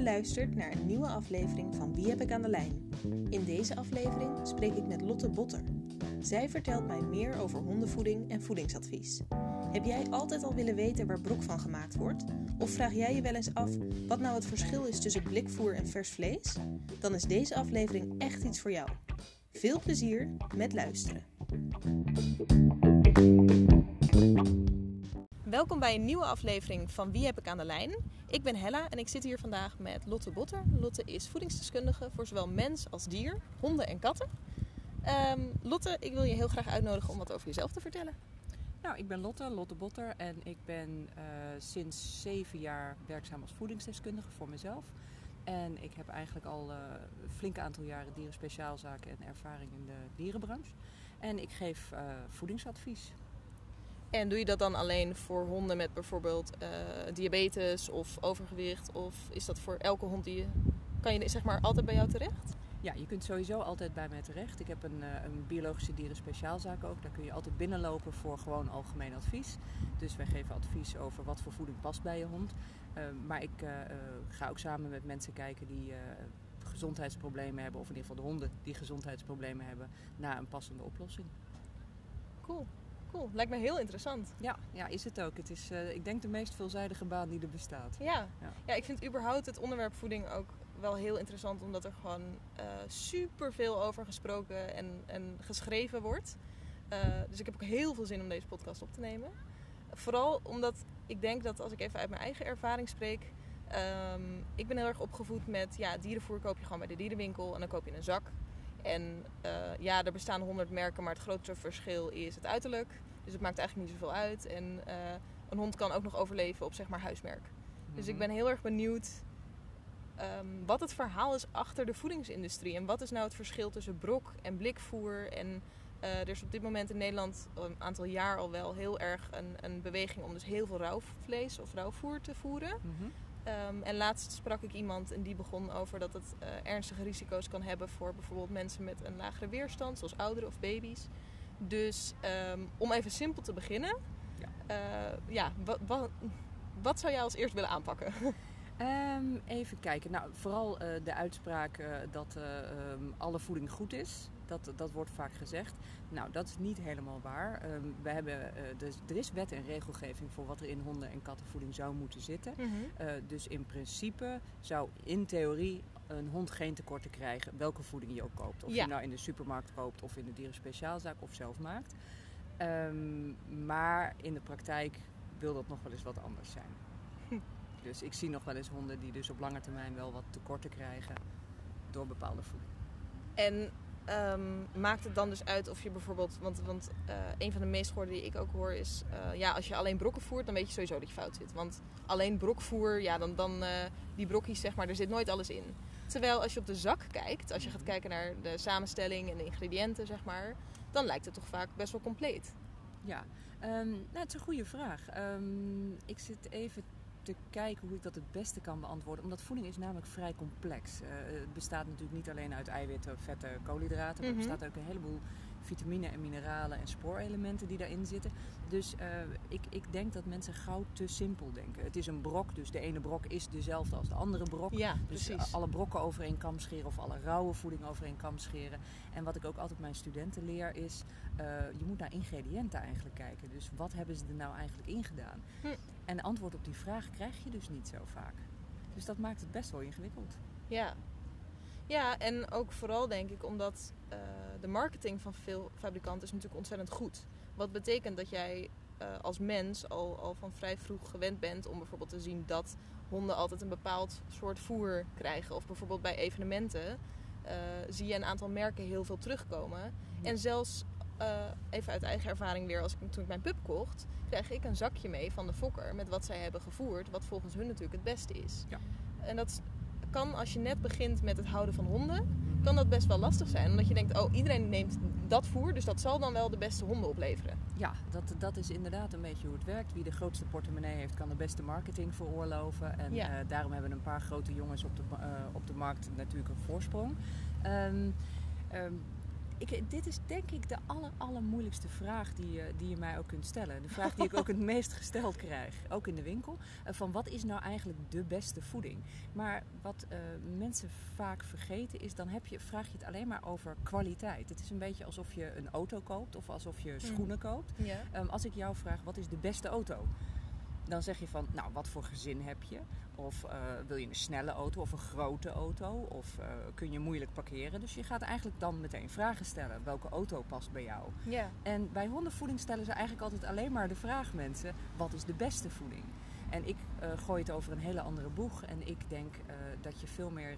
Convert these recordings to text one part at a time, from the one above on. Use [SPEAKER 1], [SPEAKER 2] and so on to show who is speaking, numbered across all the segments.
[SPEAKER 1] je luistert naar een nieuwe aflevering van Wie heb ik aan de lijn? In deze aflevering spreek ik met Lotte Botter. Zij vertelt mij meer over hondenvoeding en voedingsadvies. Heb jij altijd al willen weten waar brok van gemaakt wordt? Of vraag jij je wel eens af wat nou het verschil is tussen blikvoer en vers vlees? Dan is deze aflevering echt iets voor jou. Veel plezier met luisteren. Welkom bij een nieuwe aflevering van Wie heb ik aan de lijn? Ik ben Hella en ik zit hier vandaag met Lotte Botter. Lotte is voedingsdeskundige voor zowel mens als dier, honden en katten. Ehm, Lotte, ik wil je heel graag uitnodigen om wat over jezelf te vertellen.
[SPEAKER 2] Nou, ik ben Lotte, Lotte Botter en ik ben uh, sinds zeven jaar werkzaam als voedingsdeskundige voor mezelf. En ik heb eigenlijk al uh, een flink aantal jaren dierenspeciaalzaken en ervaring in de dierenbranche. En ik geef uh, voedingsadvies.
[SPEAKER 1] En doe je dat dan alleen voor honden met bijvoorbeeld uh, diabetes of overgewicht? Of is dat voor elke hond die je... Kan je zeg maar altijd bij jou terecht?
[SPEAKER 2] Ja, je kunt sowieso altijd bij mij terecht. Ik heb een, uh, een biologische dieren speciaalzaak ook. Daar kun je altijd binnenlopen voor gewoon algemeen advies. Dus wij geven advies over wat voor voeding past bij je hond. Uh, maar ik ga ook samen met mensen kijken die gezondheidsproblemen hebben. Of in ieder geval de honden die gezondheidsproblemen hebben. Naar een passende oplossing.
[SPEAKER 1] Cool. Cool, lijkt me heel interessant.
[SPEAKER 2] Ja, ja is het ook. Het is, uh, ik denk, de meest veelzijdige baan die er bestaat.
[SPEAKER 1] Ja. ja. Ja. ik vind überhaupt het onderwerp voeding ook wel heel interessant, omdat er gewoon uh, super veel over gesproken en, en geschreven wordt. Uh, dus ik heb ook heel veel zin om deze podcast op te nemen. Vooral omdat ik denk dat als ik even uit mijn eigen ervaring spreek. Um, ik ben heel erg opgevoed met ja, dierenvoer koop je gewoon bij de dierenwinkel en dan koop je een zak. En uh, ja, er bestaan honderd merken, maar het grootste verschil is het uiterlijk. Dus het maakt eigenlijk niet zoveel uit. En uh, een hond kan ook nog overleven op zeg maar huismerk. Mm-hmm. Dus ik ben heel erg benieuwd um, wat het verhaal is achter de voedingsindustrie. En wat is nou het verschil tussen brok en blikvoer. En uh, er is op dit moment in Nederland een aantal jaar al wel heel erg een, een beweging om dus heel veel rauwvlees of rauwvoer te voeren.
[SPEAKER 2] Mm-hmm.
[SPEAKER 1] Um, en laatst sprak ik iemand en die begon over dat het uh, ernstige risico's kan hebben voor bijvoorbeeld mensen met een lagere weerstand, zoals ouderen of baby's. Dus um, om even simpel te beginnen, ja, uh, ja wat, wat, wat, zou jij als eerst willen aanpakken?
[SPEAKER 2] Um, even kijken. Nou, vooral uh, de uitspraak uh, dat alle voeding goed is. Dat, dat wordt vaak gezegd. Nou, dat is niet helemaal waar. Um, we hebben, uh, dus, er is wet en regelgeving voor wat er in honden- en kattenvoeding zou moeten zitten.
[SPEAKER 1] Mhm.
[SPEAKER 2] Mm -hmm. uh, dus in principe zou in theorie een hond geen tekorten krijgen, welke voeding je ook koopt. Of
[SPEAKER 1] Ja.
[SPEAKER 2] je nou in de supermarkt koopt of in de dierenspeciaalzaak of zelf maakt. Um, maar in de praktijk wil dat nog wel eens wat anders zijn.
[SPEAKER 1] Hm.
[SPEAKER 2] Dus ik zie nog wel eens honden die dus op lange termijn wel wat tekorten krijgen door bepaalde voeding.
[SPEAKER 1] En Um, maakt het dan dus uit of je bijvoorbeeld. Want, want uh, een van de meest gehoorde die ik ook hoor is. Uh, ja, als je alleen brokken voert, dan weet je sowieso dat je fout zit. Want alleen brokvoer, ja, dan. dan uh, die brokjes, zeg maar, er zit nooit alles in. Terwijl als je op de zak kijkt, als je gaat kijken naar de samenstelling en de ingrediënten, zeg maar. dan lijkt het toch vaak best wel compleet.
[SPEAKER 2] Ja, um, nou, het is een goede vraag. Um, ik zit even te kijken hoe ik dat het beste kan beantwoorden. Omdat voeding is namelijk vrij complex. Uh, het bestaat natuurlijk niet alleen uit eiwitten, vetten, koolhydraten. Maar mm -hmm. er bestaat ook een heleboel vitamine en mineralen en spoorelementen die daarin zitten. Dus uh, ik, ik denk dat mensen gauw te simpel denken. Het is een brok, dus de ene brok is dezelfde als de andere brok.
[SPEAKER 1] Ja,
[SPEAKER 2] dus
[SPEAKER 1] precies.
[SPEAKER 2] alle brokken over één kam scheren of alle rauwe voeding over één kam scheren. En wat ik ook altijd mijn studenten leer is, uh, je moet naar ingrediënten eigenlijk kijken. Dus wat hebben ze er nou eigenlijk in gedaan?
[SPEAKER 1] Hm.
[SPEAKER 2] En antwoord op die vraag krijg je dus niet zo vaak. Dus dat maakt het best wel ingewikkeld.
[SPEAKER 1] Ja, ja en ook vooral denk ik omdat uh, de marketing van veel fabrikanten is natuurlijk ontzettend goed. Wat betekent dat jij uh, als mens al, al van vrij vroeg gewend bent om bijvoorbeeld te zien dat honden altijd een bepaald soort voer krijgen. Of bijvoorbeeld bij evenementen uh, zie je een aantal merken heel veel terugkomen. Ja. En zelfs uh, even uit eigen ervaring weer, als ik, toen ik mijn pup kocht, kreeg ik een zakje mee van de fokker met wat zij hebben gevoerd, wat volgens hun natuurlijk het beste is.
[SPEAKER 2] Ja.
[SPEAKER 1] En dat kan als je net begint met het houden van honden, kan dat best wel lastig zijn. Omdat je denkt, oh iedereen neemt dat voer, dus dat zal dan wel de beste honden opleveren.
[SPEAKER 2] Ja, dat, dat is inderdaad een beetje hoe het werkt. Wie de grootste portemonnee heeft, kan de beste marketing veroorloven. En
[SPEAKER 1] ja.
[SPEAKER 2] uh, daarom hebben een paar grote jongens op de, uh, op de markt natuurlijk een voorsprong. Um, um, ik, dit is denk ik de aller, allermoeilijkste vraag die je, die je mij ook kunt stellen. De vraag die ik ook het meest gesteld krijg, ook in de winkel. eh, Van wat is nou eigenlijk de beste voeding? Maar wat eh, mensen vaak vergeten is, dan heb je, vraag je het alleen maar over kwaliteit. Het is een beetje alsof je een auto koopt of alsof je schoenen koopt. Ehm, als ik jou vraag, wat is de beste auto? Dan zeg je van, nou, wat voor gezin heb je? Of eh, wil je een snelle auto of een grote auto? Of eh, kun je moeilijk parkeren? Dus je gaat eigenlijk dan meteen vragen stellen. Welke auto past bij jou?
[SPEAKER 1] Ja.
[SPEAKER 2] En bij hondenvoeding stellen ze eigenlijk altijd alleen maar de vraag mensen, wat is de beste voeding? En ik eh, gooi het over een hele andere boeg. En ik denk dat je veel meer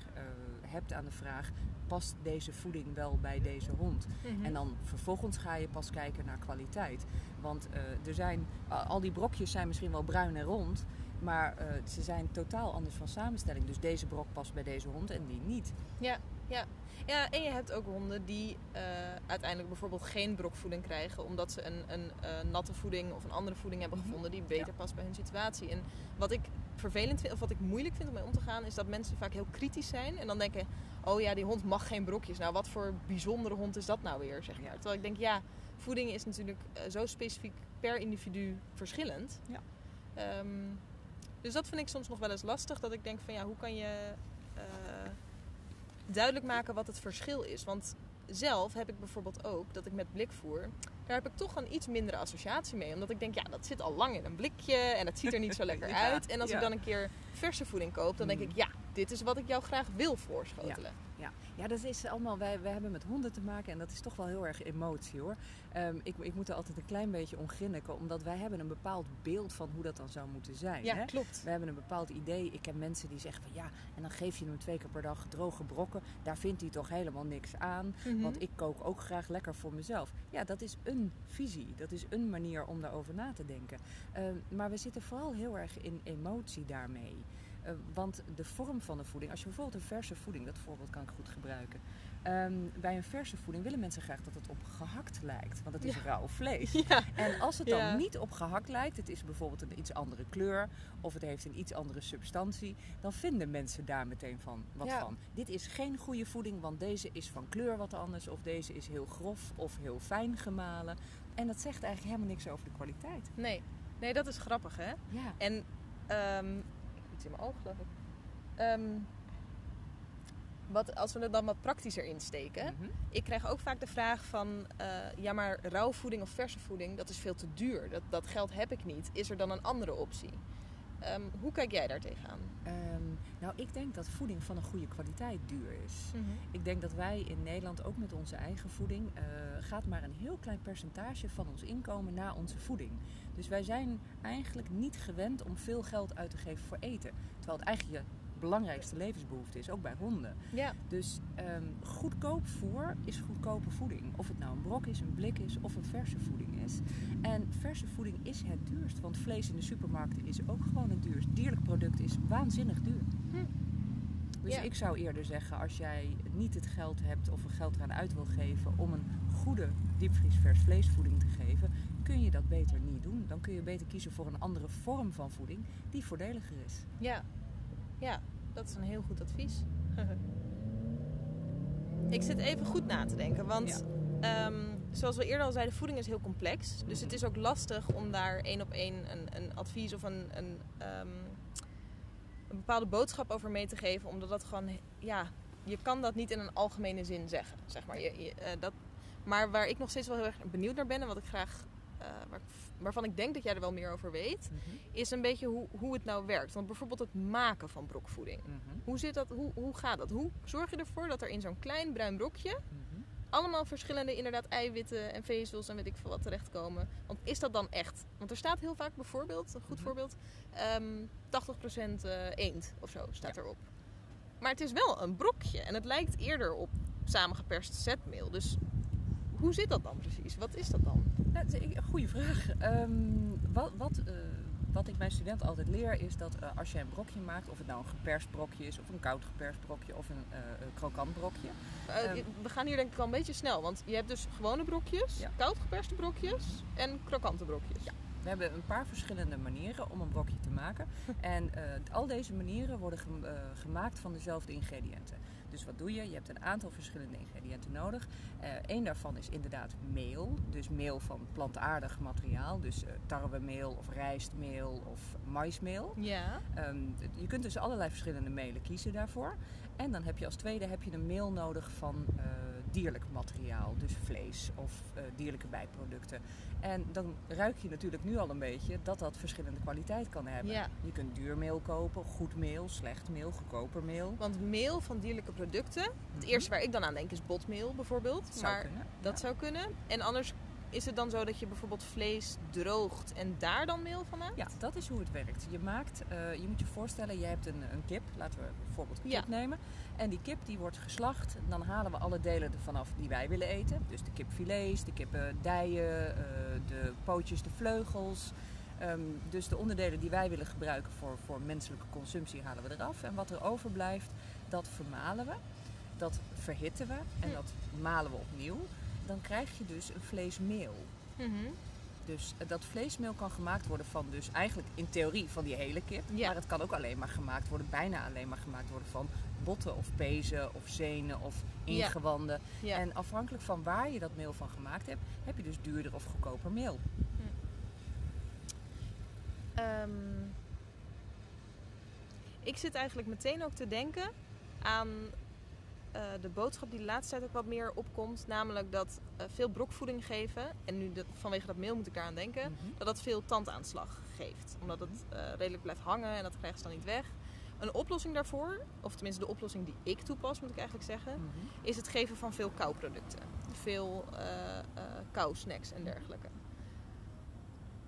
[SPEAKER 2] hebt aan de vraag, past deze voeding wel bij deze hond?
[SPEAKER 1] Mhm.
[SPEAKER 2] En dan vervolgens ga je pas kijken naar kwaliteit. Want eh, er zijn, al die brokjes zijn misschien wel bruin en rond. Maar eh, ze zijn totaal anders van samenstelling. Dus deze brok past bij deze hond en die niet.
[SPEAKER 1] Ja, ja. ja, en je hebt ook honden die eh, uiteindelijk bijvoorbeeld geen brokvoeding krijgen. Omdat ze een, een eh, natte voeding of een andere voeding hebben
[SPEAKER 2] Mhm.
[SPEAKER 1] gevonden die beter
[SPEAKER 2] Ja.
[SPEAKER 1] past bij hun situatie. En wat ik vervelend vind, of wat ik moeilijk vind om mee om te gaan, is dat mensen vaak heel kritisch zijn. En dan denken, oh ja, die hond mag geen brokjes. Nou, wat voor bijzondere hond is dat nou weer, zeg maar.
[SPEAKER 2] Ja.
[SPEAKER 1] Terwijl ik denk, ja, voeding is natuurlijk eh, zo specifiek per individu verschillend.
[SPEAKER 2] Ja.
[SPEAKER 1] Ehm, dus dat vind ik soms nog wel eens lastig. Dat ik denk van ja, hoe kan je duidelijk maken wat het verschil is? Want zelf heb ik bijvoorbeeld ook dat ik met blikvoer, daar heb ik toch een iets mindere associatie mee. Omdat ik denk, ja, dat zit al lang in een blikje en het ziet er niet zo lekker
[SPEAKER 2] Ja,
[SPEAKER 1] uit. En als
[SPEAKER 2] ja.
[SPEAKER 1] ik dan een keer verse voeding koop, dan denk
[SPEAKER 2] Mm.
[SPEAKER 1] ik, ja, dit is wat ik jou graag wil voorschotelen.
[SPEAKER 2] Ja, ja dat is allemaal, wij, wij hebben met honden te maken en dat is toch wel heel erg emotie hoor. Ehm, ik, ik moet er altijd een klein beetje om grinniken, omdat wij hebben een bepaald beeld van hoe dat dan zou moeten zijn.
[SPEAKER 1] Ja,
[SPEAKER 2] hè?
[SPEAKER 1] klopt.
[SPEAKER 2] We hebben een bepaald idee. Ik ken mensen die zeggen van ja, en dan geef je hem twee keer per dag droge brokken. Daar vindt hij toch helemaal niks aan.
[SPEAKER 1] Mhm.
[SPEAKER 2] Want ik kook ook graag lekker voor mezelf. Ja, dat is een visie. Dat is een manier om daarover na te denken. Ehm, maar we zitten vooral heel erg in emotie daarmee. Eh, want de vorm van de voeding, als je bijvoorbeeld een verse voeding, dat voorbeeld kan ik goed gebruiken. Ehm, bij een verse voeding willen mensen graag dat het op gehakt lijkt, want het is
[SPEAKER 1] Ja.
[SPEAKER 2] rauw vlees.
[SPEAKER 1] Ja,
[SPEAKER 2] En als het
[SPEAKER 1] Ja.
[SPEAKER 2] dan niet op gehakt lijkt, het is bijvoorbeeld een iets andere kleur of het heeft een iets andere substantie, dan vinden mensen daar meteen van wat van. Dit is geen goede voeding, want deze is van kleur wat anders of deze is heel grof of heel fijn gemalen. En dat zegt eigenlijk helemaal niks over de kwaliteit.
[SPEAKER 1] nee. Nee, dat is grappig hè.
[SPEAKER 2] Ja.
[SPEAKER 1] En ehm, iets in mijn oog, geloof ik. Ehm, wat, als we het dan wat praktischer insteken.
[SPEAKER 2] Mhm.
[SPEAKER 1] Ik krijg ook vaak de vraag van... eh, ja, maar rauwe voeding of verse voeding, dat is veel te duur. Dat, dat geld heb ik niet. Is er dan een andere optie? Ehm, hoe kijk jij daar tegenaan?
[SPEAKER 2] Ehm, nou, ik denk dat voeding van een goede kwaliteit duur is. Ik denk dat wij in Nederland ook met onze eigen voeding eh, gaat maar een heel klein percentage van ons inkomen naar onze voeding. Dus wij zijn eigenlijk niet gewend om veel geld uit te geven voor eten. Terwijl het eigenlijk je belangrijkste levensbehoefte is, ook bij honden.
[SPEAKER 1] Ja,
[SPEAKER 2] Dus ehm, goedkoop voer is goedkope voeding. Of het nou een brok is, een blik is of een verse voeding is. En verse voeding is het duurst, want vlees in de supermarkten is ook gewoon het duurst. Dierlijk product is waanzinnig duur.
[SPEAKER 1] Hm.
[SPEAKER 2] Dus
[SPEAKER 1] Ja.
[SPEAKER 2] ik zou eerder zeggen, als jij niet het geld hebt of er geld eraan uit wil geven om een goede diepvriesvers vleesvoeding te geven, kun je dat beter niet doen. Dan kun je beter kiezen voor een andere vorm van voeding die voordeliger is.
[SPEAKER 1] ja, ja, dat is een heel goed advies. ik zit even goed na te denken, want ehm, zoals we eerder al zeiden, voeding is heel complex. Dus het is ook lastig om daar één op één een, een advies of een, een, ehm, een bepaalde boodschap over mee te geven. Omdat dat gewoon, ja, je kan dat niet in een algemene zin zeggen. Zeg maar. Je, je, eh, dat, maar waar ik nog steeds wel heel erg benieuwd naar ben en wat ik graag, waar, waarvan ik denk dat jij er wel meer over weet, is een beetje hoe, hoe het nou werkt. Want bijvoorbeeld het maken van brokvoeding.
[SPEAKER 2] Mhm.
[SPEAKER 1] Hoe, zit dat, hoe, hoe gaat dat? Hoe zorg je ervoor dat er in zo'n klein bruin brokje
[SPEAKER 2] Mhm.
[SPEAKER 1] allemaal verschillende inderdaad eiwitten en vezels en weet ik veel wat terechtkomen? Want is dat dan echt? Want er staat heel vaak bijvoorbeeld, een goed
[SPEAKER 2] Mhm.
[SPEAKER 1] voorbeeld, ehm 80% eh, eend of zo staat
[SPEAKER 2] Ja.
[SPEAKER 1] erop. Maar het is wel een brokje en het lijkt eerder op samengeperst zetmeel. Dus hoe zit dat dan precies? Wat is dat dan?
[SPEAKER 2] Nou, goede vraag. Ehm, wat, wat, eh, wat ik mijn studenten altijd leer is dat eh, als je een brokje maakt, of het nou een geperst brokje is, of een koud geperst brokje, of een een krokant brokje.
[SPEAKER 1] Eh,
[SPEAKER 2] Ehm.
[SPEAKER 1] we gaan hier denk ik wel een beetje snel, want je hebt dus gewone brokjes,
[SPEAKER 2] Ja.
[SPEAKER 1] koud geperste brokjes en krokante brokjes.
[SPEAKER 2] Ja. We hebben een paar verschillende manieren om een brokje te maken. En eh, al deze manieren worden eh, gemaakt van dezelfde ingrediënten. Dus wat doe je? Je hebt een aantal verschillende ingrediënten nodig. Eén daarvan is inderdaad meel. Dus meel van plantaardig materiaal. Dus eh, tarwemeel of rijstmeel of maismeel.
[SPEAKER 1] Ja.
[SPEAKER 2] Ehm, je kunt dus allerlei verschillende melen kiezen daarvoor. En dan heb je als tweede heb je een meel nodig van eh, dierlijk materiaal. Dus vlees of eh, dierlijke bijproducten. En dan ruik je natuurlijk nu al een beetje dat dat verschillende kwaliteit kan hebben.
[SPEAKER 1] Ja.
[SPEAKER 2] Je kunt duur meel kopen, goed meel, slecht meel, goedkoper meel.
[SPEAKER 1] Want meel van dierlijke producten, het
[SPEAKER 2] Mhm.
[SPEAKER 1] eerste waar ik dan aan denk is botmeel bijvoorbeeld.
[SPEAKER 2] Zou
[SPEAKER 1] maar
[SPEAKER 2] kunnen.
[SPEAKER 1] dat
[SPEAKER 2] ja.
[SPEAKER 1] zou kunnen. En anders is het dan zo dat je bijvoorbeeld vlees droogt en daar dan meel van maakt?
[SPEAKER 2] Ja, dat is hoe het werkt. Je maakt, eh, je moet je voorstellen, je hebt een, een kip. Laten we bijvoorbeeld een
[SPEAKER 1] Ja.
[SPEAKER 2] kip nemen. En die kip die wordt geslacht. Dan halen we alle delen ervan af die wij willen eten. Dus de kipfilets, de kippendijen, eh de pootjes, de vleugels. Ehm, dus de onderdelen die wij willen gebruiken voor, voor menselijke consumptie halen we eraf. En wat er overblijft, dat vermalen we. Dat verhitten we en
[SPEAKER 1] Hm.
[SPEAKER 2] dat malen we opnieuw. Dan krijg je dus een vleesmeel.
[SPEAKER 1] Mhm.
[SPEAKER 2] Dus eh, dat vleesmeel kan gemaakt worden van dus eigenlijk in theorie van die hele kip.
[SPEAKER 1] Ja.
[SPEAKER 2] Maar het kan ook alleen maar gemaakt worden, bijna alleen maar gemaakt worden van botten of pezen of zenen of ingewanden.
[SPEAKER 1] Ja.
[SPEAKER 2] En afhankelijk van waar je dat meel van gemaakt hebt, heb je dus duurder of goedkoper meel.
[SPEAKER 1] Ehm, ik zit eigenlijk meteen ook te denken aan eh, de boodschap die de laatste tijd ook wat meer opkomt. Namelijk dat eh, veel brokvoeding geven, en nu vanwege dat meel moet ik daaraan denken,
[SPEAKER 2] Mhm.
[SPEAKER 1] dat dat veel tandaanslag geeft. Omdat het eh, redelijk blijft hangen en dat krijgen ze dan niet weg. Een oplossing daarvoor, of tenminste de oplossing die ik toepas moet ik eigenlijk zeggen,
[SPEAKER 2] Mhm.
[SPEAKER 1] is het geven van veel kauwproducten. Veel kauwsnacks en dergelijke.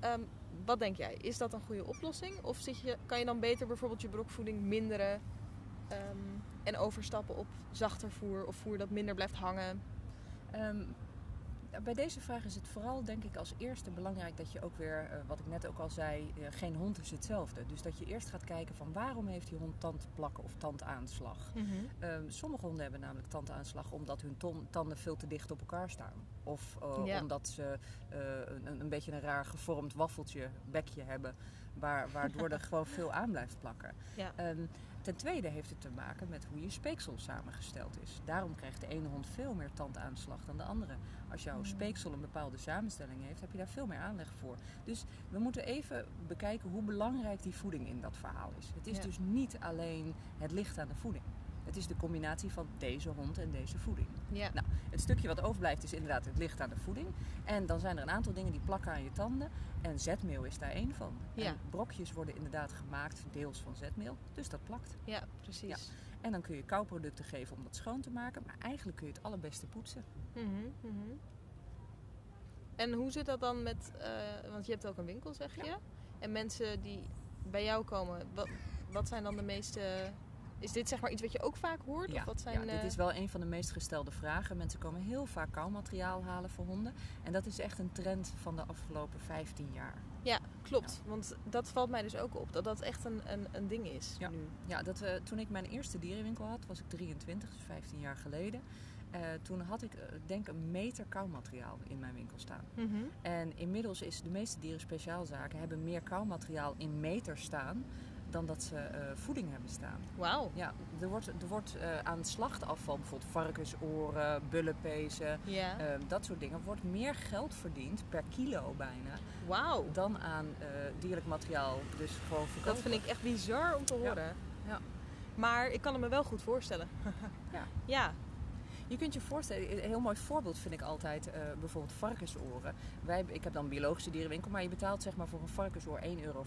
[SPEAKER 1] Ehm, wat denk jij? Is dat een goede oplossing? Of zit je, kan je dan beter bijvoorbeeld je brokvoeding minderen ehm, en overstappen op zachter voer of voer dat minder blijft hangen?
[SPEAKER 2] Ehm, bij deze vraag is het vooral denk ik als eerste belangrijk dat je ook weer, eh, wat ik net ook al zei, eh, geen hond is hetzelfde. Dus dat je eerst gaat kijken van waarom heeft die hond tandplakken of tandaanslag. Ehm, sommige honden hebben namelijk tandaanslag omdat hun ton- tanden veel te dicht op elkaar staan. Of eh,
[SPEAKER 1] Ja.
[SPEAKER 2] omdat ze een, een beetje een raar gevormd waffeltje, bekje hebben, waar, waardoor er gewoon veel aan blijft plakken.
[SPEAKER 1] Ja.
[SPEAKER 2] Ten tweede heeft het te maken met hoe je speeksel samengesteld is. Daarom krijgt de ene hond veel meer tandaanslag dan de andere. Als jouw
[SPEAKER 1] Hmm.
[SPEAKER 2] speeksel een bepaalde samenstelling heeft, heb je daar veel meer aanleg voor. Dus we moeten even bekijken hoe belangrijk die voeding in dat verhaal is. Het is
[SPEAKER 1] Ja.
[SPEAKER 2] dus niet alleen het licht aan de voeding. Het is de combinatie van deze hond en deze voeding.
[SPEAKER 1] Ja.
[SPEAKER 2] Nou, het stukje wat overblijft is inderdaad het licht aan de voeding. En dan zijn er een aantal dingen die plakken aan je tanden. En zetmeel is daar één van.
[SPEAKER 1] Ja.
[SPEAKER 2] En brokjes worden inderdaad gemaakt deels van zetmeel. Dus dat plakt.
[SPEAKER 1] ja, precies.
[SPEAKER 2] En dan kun je kauwproducten geven om dat schoon te maken. Maar eigenlijk kun je het allerbeste poetsen.
[SPEAKER 1] Mhm, mhm. En hoe zit dat dan met, eh, want je hebt ook een winkel zeg je. En mensen die bij jou komen, wat, wat zijn dan de meeste, is dit zeg maar iets wat je ook vaak hoort?
[SPEAKER 2] Ja,
[SPEAKER 1] of wat zijn,
[SPEAKER 2] ja, dit
[SPEAKER 1] eh,
[SPEAKER 2] is wel een van de meest gestelde vragen. Mensen komen heel vaak kauwmateriaal halen voor honden. En dat is echt een trend van de afgelopen 15 jaar.
[SPEAKER 1] Ja, klopt. Want dat valt mij dus ook op. Dat dat echt een, een, een ding is
[SPEAKER 2] Ja.
[SPEAKER 1] nu.
[SPEAKER 2] Ja, dat, we toen ik mijn eerste dierenwinkel had, was ik 23, dus 15 jaar geleden. Eh, toen had ik, eh, denk een meter kauwmateriaal in mijn winkel staan.
[SPEAKER 1] Mhm.
[SPEAKER 2] En inmiddels is de meeste dierenspeciaalzaken hebben meer kauwmateriaal in meter staan dan dat ze eh, voeding hebben staan.
[SPEAKER 1] Wauw.
[SPEAKER 2] Ja, er wordt, er wordt eh, aan slachtafval, bijvoorbeeld varkensoren, bullenpezen,
[SPEAKER 1] Ja.
[SPEAKER 2] eh, dat soort dingen, wordt meer geld verdiend per kilo bijna
[SPEAKER 1] Wauw.
[SPEAKER 2] dan aan eh, dierlijk materiaal. Dus gewoon verkopen.
[SPEAKER 1] Dat vind ik echt bizar om te
[SPEAKER 2] Ja.
[SPEAKER 1] horen.
[SPEAKER 2] Ja.
[SPEAKER 1] Maar ik kan het me wel goed voorstellen.
[SPEAKER 2] Ja.
[SPEAKER 1] Ja.
[SPEAKER 2] Je kunt je voorstellen, een heel mooi voorbeeld vind ik altijd eh, bijvoorbeeld varkensoren. Wij, ik heb dan een biologische dierenwinkel, maar je betaalt zeg maar voor een varkensoor 1,50 euro.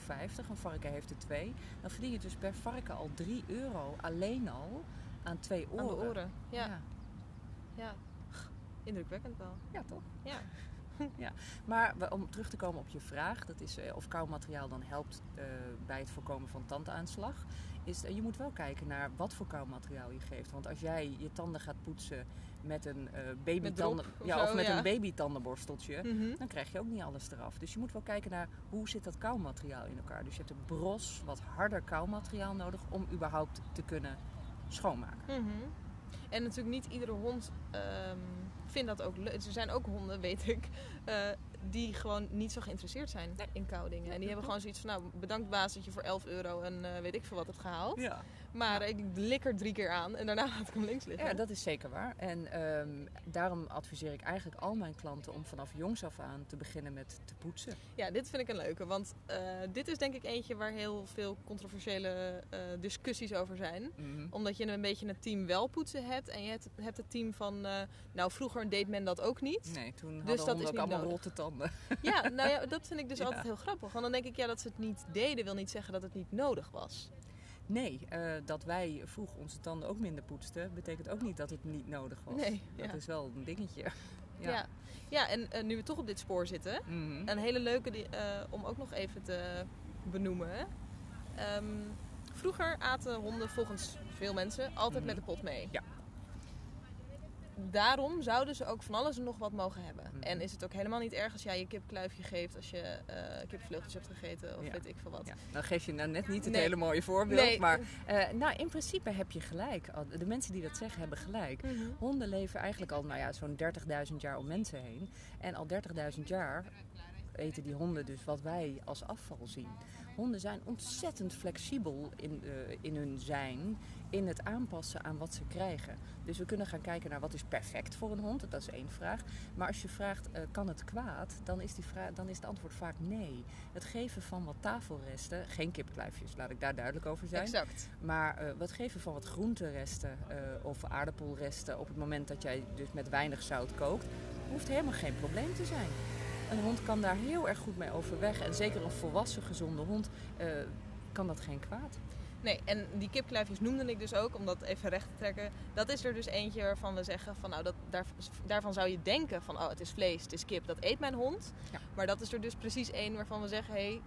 [SPEAKER 2] Een varken heeft er twee. Dan verdien je dus per varken al 3 euro alleen al aan twee oren.
[SPEAKER 1] Aan de oren. Ja.
[SPEAKER 2] Ja.
[SPEAKER 1] ja. Indrukwekkend wel.
[SPEAKER 2] Ja, toch?
[SPEAKER 1] Ja.
[SPEAKER 2] Maar we- om terug te komen op je vraag, dat is eh, of kauwmateriaal dan helpt eh, bij het voorkomen van tandaanslag. Is, eh, je moet wel kijken naar wat voor kauwmateriaal je geeft. Want als jij je tanden gaat poetsen met een eh babytanden, ja, of met
[SPEAKER 1] ja.
[SPEAKER 2] een babytandenborsteltje,
[SPEAKER 1] Mhm.
[SPEAKER 2] dan krijg je ook niet alles eraf. Dus je moet wel kijken naar hoe zit dat kauwmateriaal in elkaar. Dus je hebt een bros, wat harder kauwmateriaal nodig om überhaupt te kunnen schoonmaken.
[SPEAKER 1] Mhm. En natuurlijk niet iedere hond ehm, vindt dat ook leuk. Er zijn ook honden, weet ik, eh, die gewoon niet zo geïnteresseerd zijn
[SPEAKER 2] Nee.
[SPEAKER 1] in koude dingen. En die hebben gewoon zoiets van, nou, bedankt baas dat je voor 11 euro en eh, weet ik veel wat hebt gehaald.
[SPEAKER 2] Ja.
[SPEAKER 1] Maar ik lik er drie keer aan en daarna laat ik hem links liggen.
[SPEAKER 2] Ja, dat is zeker waar. En ehm, daarom adviseer ik eigenlijk al mijn klanten om vanaf jongs af aan te beginnen met te poetsen.
[SPEAKER 1] Ja, dit vind ik een leuke. Want eh, dit is denk ik eentje waar heel veel controversiële discussies over zijn. Omdat je een beetje een team wel poetsen hebt. En je hebt, hebt het team van, nou vroeger deed men dat ook niet.
[SPEAKER 2] Nee, toen hadden
[SPEAKER 1] Dus dat
[SPEAKER 2] honden
[SPEAKER 1] is
[SPEAKER 2] ook allemaal
[SPEAKER 1] nodig.
[SPEAKER 2] rotte tanden.
[SPEAKER 1] Ja, nou ja, dat vind ik dus
[SPEAKER 2] Ja.
[SPEAKER 1] altijd heel grappig. Want dan denk ik, ja, dat ze het niet deden wil niet zeggen dat het niet nodig was.
[SPEAKER 2] Nee, eh, dat wij vroeg onze tanden ook minder poetsten, betekent ook niet dat het niet nodig was.
[SPEAKER 1] Nee,
[SPEAKER 2] dat
[SPEAKER 1] ja.
[SPEAKER 2] is wel een dingetje.
[SPEAKER 1] Ja, ja. en eh, nu we toch op dit spoor zitten,
[SPEAKER 2] Mhm.
[SPEAKER 1] een hele leuke die, eh, om ook nog even te benoemen. Ehm, vroeger aten honden volgens veel mensen altijd
[SPEAKER 2] Mhm.
[SPEAKER 1] met de pot mee.
[SPEAKER 2] Ja.
[SPEAKER 1] Daarom zouden ze ook van alles en nog wat mogen hebben.
[SPEAKER 2] Mhm.
[SPEAKER 1] En is het ook helemaal niet erg als jij je kipkluifje geeft als je kipvleugels hebt gegeten of
[SPEAKER 2] Ja.
[SPEAKER 1] weet ik veel wat.
[SPEAKER 2] Ja, dan geef je nou net niet het
[SPEAKER 1] Nee.
[SPEAKER 2] hele mooie voorbeeld.
[SPEAKER 1] Nee.
[SPEAKER 2] Maar eh, nou, in principe heb je gelijk. De mensen die dat zeggen hebben gelijk.
[SPEAKER 1] Mhm.
[SPEAKER 2] Honden leven eigenlijk al nou ja, zo'n 30.000 jaar om mensen heen. En al 30.000 jaar eten die honden dus wat wij als afval zien. Honden zijn ontzettend flexibel in, eh, in hun zijn, in het aanpassen aan wat ze krijgen. Dus we kunnen gaan kijken naar wat is perfect voor een hond, dat is één vraag. Maar als je vraagt, eh, kan het kwaad, dan is, die vraag, dan is het antwoord vaak nee. Het geven van wat tafelresten, geen kipkluifjes, laat ik daar duidelijk over zijn.
[SPEAKER 1] Exact.
[SPEAKER 2] Maar eh, wat geven van wat groenteresten eh, of aardappelresten op het moment dat jij dus met weinig zout kookt, hoeft helemaal geen probleem te zijn. Een hond kan daar heel erg goed mee overweg. En zeker een volwassen gezonde hond kan dat geen kwaad.
[SPEAKER 1] Nee, en die kipkluifjes noemde ik dus ook, om dat even recht te trekken. Dat is er dus eentje waarvan we zeggen van nou, dat, daar, daarvan zou je denken van oh, het is vlees, het is kip, dat eet mijn hond.
[SPEAKER 2] Ja.
[SPEAKER 1] Maar dat is er dus precies één waarvan we zeggen, hé, hey,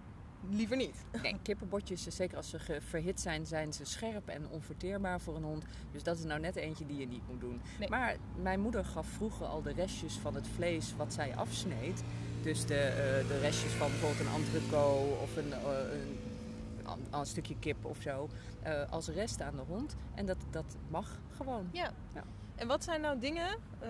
[SPEAKER 1] liever niet.
[SPEAKER 2] Nee, kippenbotjes, eh, zeker als ze verhit zijn, zijn ze scherp en onverteerbaar voor een hond. Dus dat is nou net eentje die je niet moet doen.
[SPEAKER 1] Nee.
[SPEAKER 2] Maar mijn moeder gaf vroeger al de restjes van het vlees wat zij afsneed. Dus de, eh, de restjes van bijvoorbeeld een entrecot of een, eh, een, een, een stukje kip of zo. eh, als rest aan de hond. En dat, dat mag gewoon.
[SPEAKER 1] Ja.
[SPEAKER 2] Ja.
[SPEAKER 1] En wat zijn nou dingen eh,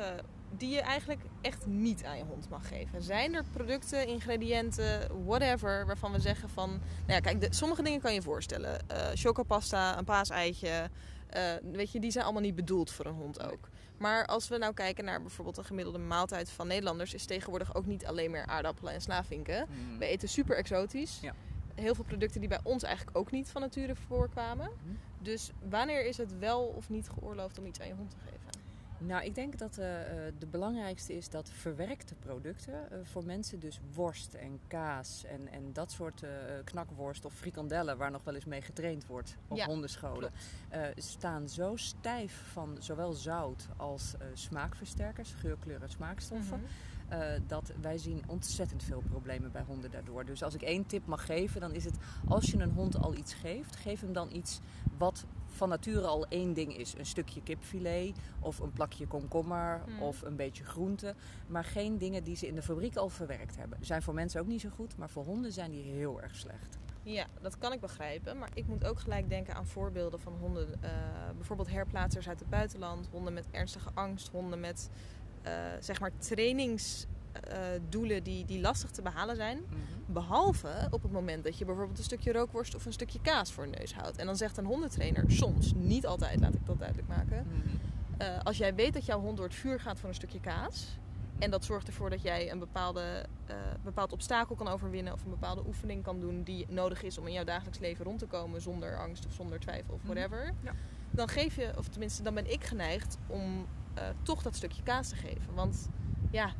[SPEAKER 1] die je eigenlijk echt niet aan je hond mag geven? Zijn er producten, ingrediënten, whatever, waarvan we zeggen van... Nou ja, kijk, de, sommige dingen kan je voorstellen. Eh chocopasta, een paaseitje, eh, weet je, die zijn allemaal niet bedoeld voor een hond ook. Maar als we nou kijken naar bijvoorbeeld een gemiddelde maaltijd van Nederlanders... is tegenwoordig ook niet alleen meer aardappelen en slavinken.
[SPEAKER 2] Mm.
[SPEAKER 1] We eten super exotisch.
[SPEAKER 2] Ja.
[SPEAKER 1] Heel veel producten die bij ons eigenlijk ook niet van nature voorkwamen.
[SPEAKER 2] Mhm.
[SPEAKER 1] Dus wanneer is het wel of niet geoorloofd om iets aan je hond te geven?
[SPEAKER 2] Nou, ik denk dat eh, de belangrijkste is dat verwerkte producten eh, voor mensen, dus worst en kaas en, en dat soort eh, knakworst of frikandellen, waar nog wel eens mee getraind wordt op
[SPEAKER 1] Ja,
[SPEAKER 2] hondenscholen, staan zo stijf van zowel zout als smaakversterkers, geurkleur en smaakstoffen.
[SPEAKER 1] Mhm.
[SPEAKER 2] Eh, dat wij zien ontzettend veel problemen bij honden daardoor. Dus als ik één tip mag geven, dan is het als je een hond al iets geeft, geef hem dan iets wat van nature al één ding is. Een stukje kipfilet of een plakje komkommer
[SPEAKER 1] Hmm.
[SPEAKER 2] of een beetje groente. Maar geen dingen die ze in de fabriek al verwerkt hebben. Zijn voor mensen ook niet zo goed, maar voor honden zijn die heel erg slecht.
[SPEAKER 1] Ja, dat kan ik begrijpen. Maar ik moet ook gelijk denken aan voorbeelden van honden. eh, bijvoorbeeld herplaatsers uit het buitenland. Honden met ernstige angst. Honden met eh, zeg maar trainingsdoelen die, die lastig te behalen zijn. Behalve op het moment dat je bijvoorbeeld een stukje rookworst of een stukje kaas voor je neus houdt. En dan zegt een hondentrainer soms, niet altijd laat ik dat duidelijk maken. eh, als jij weet dat jouw hond door het vuur gaat voor een stukje kaas. En dat zorgt ervoor dat jij een bepaalde, eh, bepaald obstakel kan overwinnen. Of een bepaalde oefening kan doen die nodig is om in jouw dagelijks leven rond te komen. Zonder angst of zonder twijfel of
[SPEAKER 2] Mhm.
[SPEAKER 1] whatever.
[SPEAKER 2] Ja.
[SPEAKER 1] Dan geef je, of tenminste dan ben ik geneigd om eh, toch dat stukje kaas te geven. Want ja,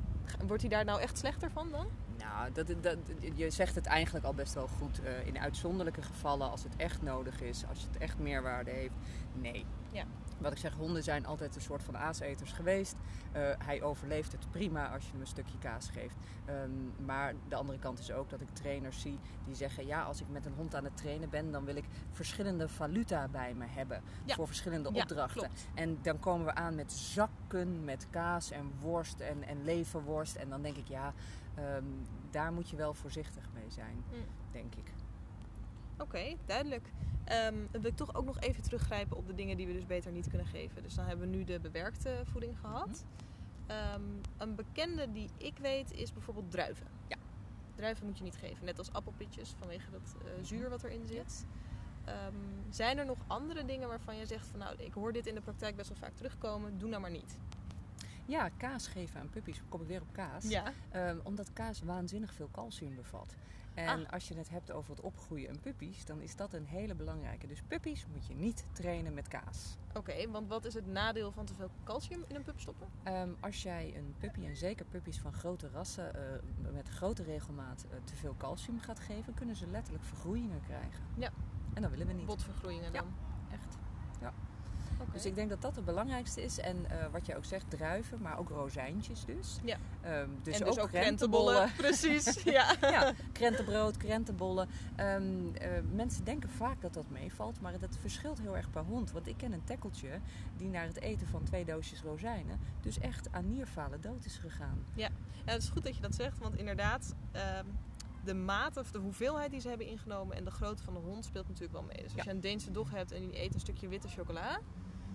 [SPEAKER 1] wordt hij daar nou echt slechter van dan?
[SPEAKER 2] Nou, dat, dat, je zegt het eigenlijk al best wel goed. Eh, in uitzonderlijke gevallen, als het echt nodig is, als het echt meerwaarde heeft, nee.
[SPEAKER 1] Ja.
[SPEAKER 2] Wat ik zeg, honden zijn altijd een soort van aaseters geweest. Eh, hij overleeft het prima als je hem een stukje kaas geeft. Ehm, maar de andere kant is ook dat ik trainers zie die zeggen... ja, als ik met een hond aan het trainen ben... dan wil ik verschillende valuta bij me hebben
[SPEAKER 1] Ja.
[SPEAKER 2] voor verschillende opdrachten. En dan komen we aan met zakken met kaas en worst en, en leverworst. En dan denk ik, ja, ehm, daar moet je wel voorzichtig mee zijn,
[SPEAKER 1] Mm.
[SPEAKER 2] denk ik.
[SPEAKER 1] Oké, duidelijk. Ehm, dan wil ik toch ook nog even teruggrijpen op de dingen die we dus beter niet kunnen geven. Dus dan hebben we nu de bewerkte voeding gehad. Ehm, een bekende die ik weet is bijvoorbeeld druiven.
[SPEAKER 2] Ja.
[SPEAKER 1] Druiven moet je niet geven, net als appelpitjes vanwege dat eh, zuur wat erin zit. Ehm, zijn er nog andere dingen waarvan je zegt van nou, ik hoor dit in de praktijk best wel vaak terugkomen, doe nou maar niet.
[SPEAKER 2] Ja, kaas geven aan puppies. Kom ik weer op kaas.
[SPEAKER 1] Ja.
[SPEAKER 2] Omdat kaas waanzinnig veel calcium bevat. En als je het hebt over het opgroeien en puppies, dan is dat een hele belangrijke. Dus puppies moet je niet trainen met kaas.
[SPEAKER 1] Oké, want wat is het nadeel van te veel calcium in een pup stoppen?
[SPEAKER 2] Ehm, als jij een puppy, en zeker puppies van grote rassen, eh, met grote regelmaat eh, te veel calcium gaat geven, kunnen ze letterlijk vergroeien krijgen.
[SPEAKER 1] Ja.
[SPEAKER 2] En dat willen we niet.
[SPEAKER 1] Botvergroeien dan?
[SPEAKER 2] Echt. Ja. Dus ik denk dat dat het belangrijkste is. En eh, wat je ook zegt, druiven, maar ook rozijntjes dus.
[SPEAKER 1] Ja.
[SPEAKER 2] Ehm, dus,
[SPEAKER 1] en dus
[SPEAKER 2] ook,
[SPEAKER 1] ook
[SPEAKER 2] krentenbollen.
[SPEAKER 1] krentenbollen. Precies, ja.
[SPEAKER 2] ja, krentenbrood, krentenbollen. Ehm, eh, mensen denken vaak dat dat meevalt, maar dat verschilt heel erg per hond. Want ik ken een tekkeltje die naar het eten van twee doosjes rozijnen dus echt aan nierfalen dood is gegaan.
[SPEAKER 1] Ja, het is goed dat je dat zegt, want inderdaad, ehm, de mate of de hoeveelheid die ze hebben ingenomen en de grootte van de hond speelt natuurlijk wel mee. Dus als
[SPEAKER 2] Ja.
[SPEAKER 1] je een Deense dog hebt en die eet een stukje witte chocola,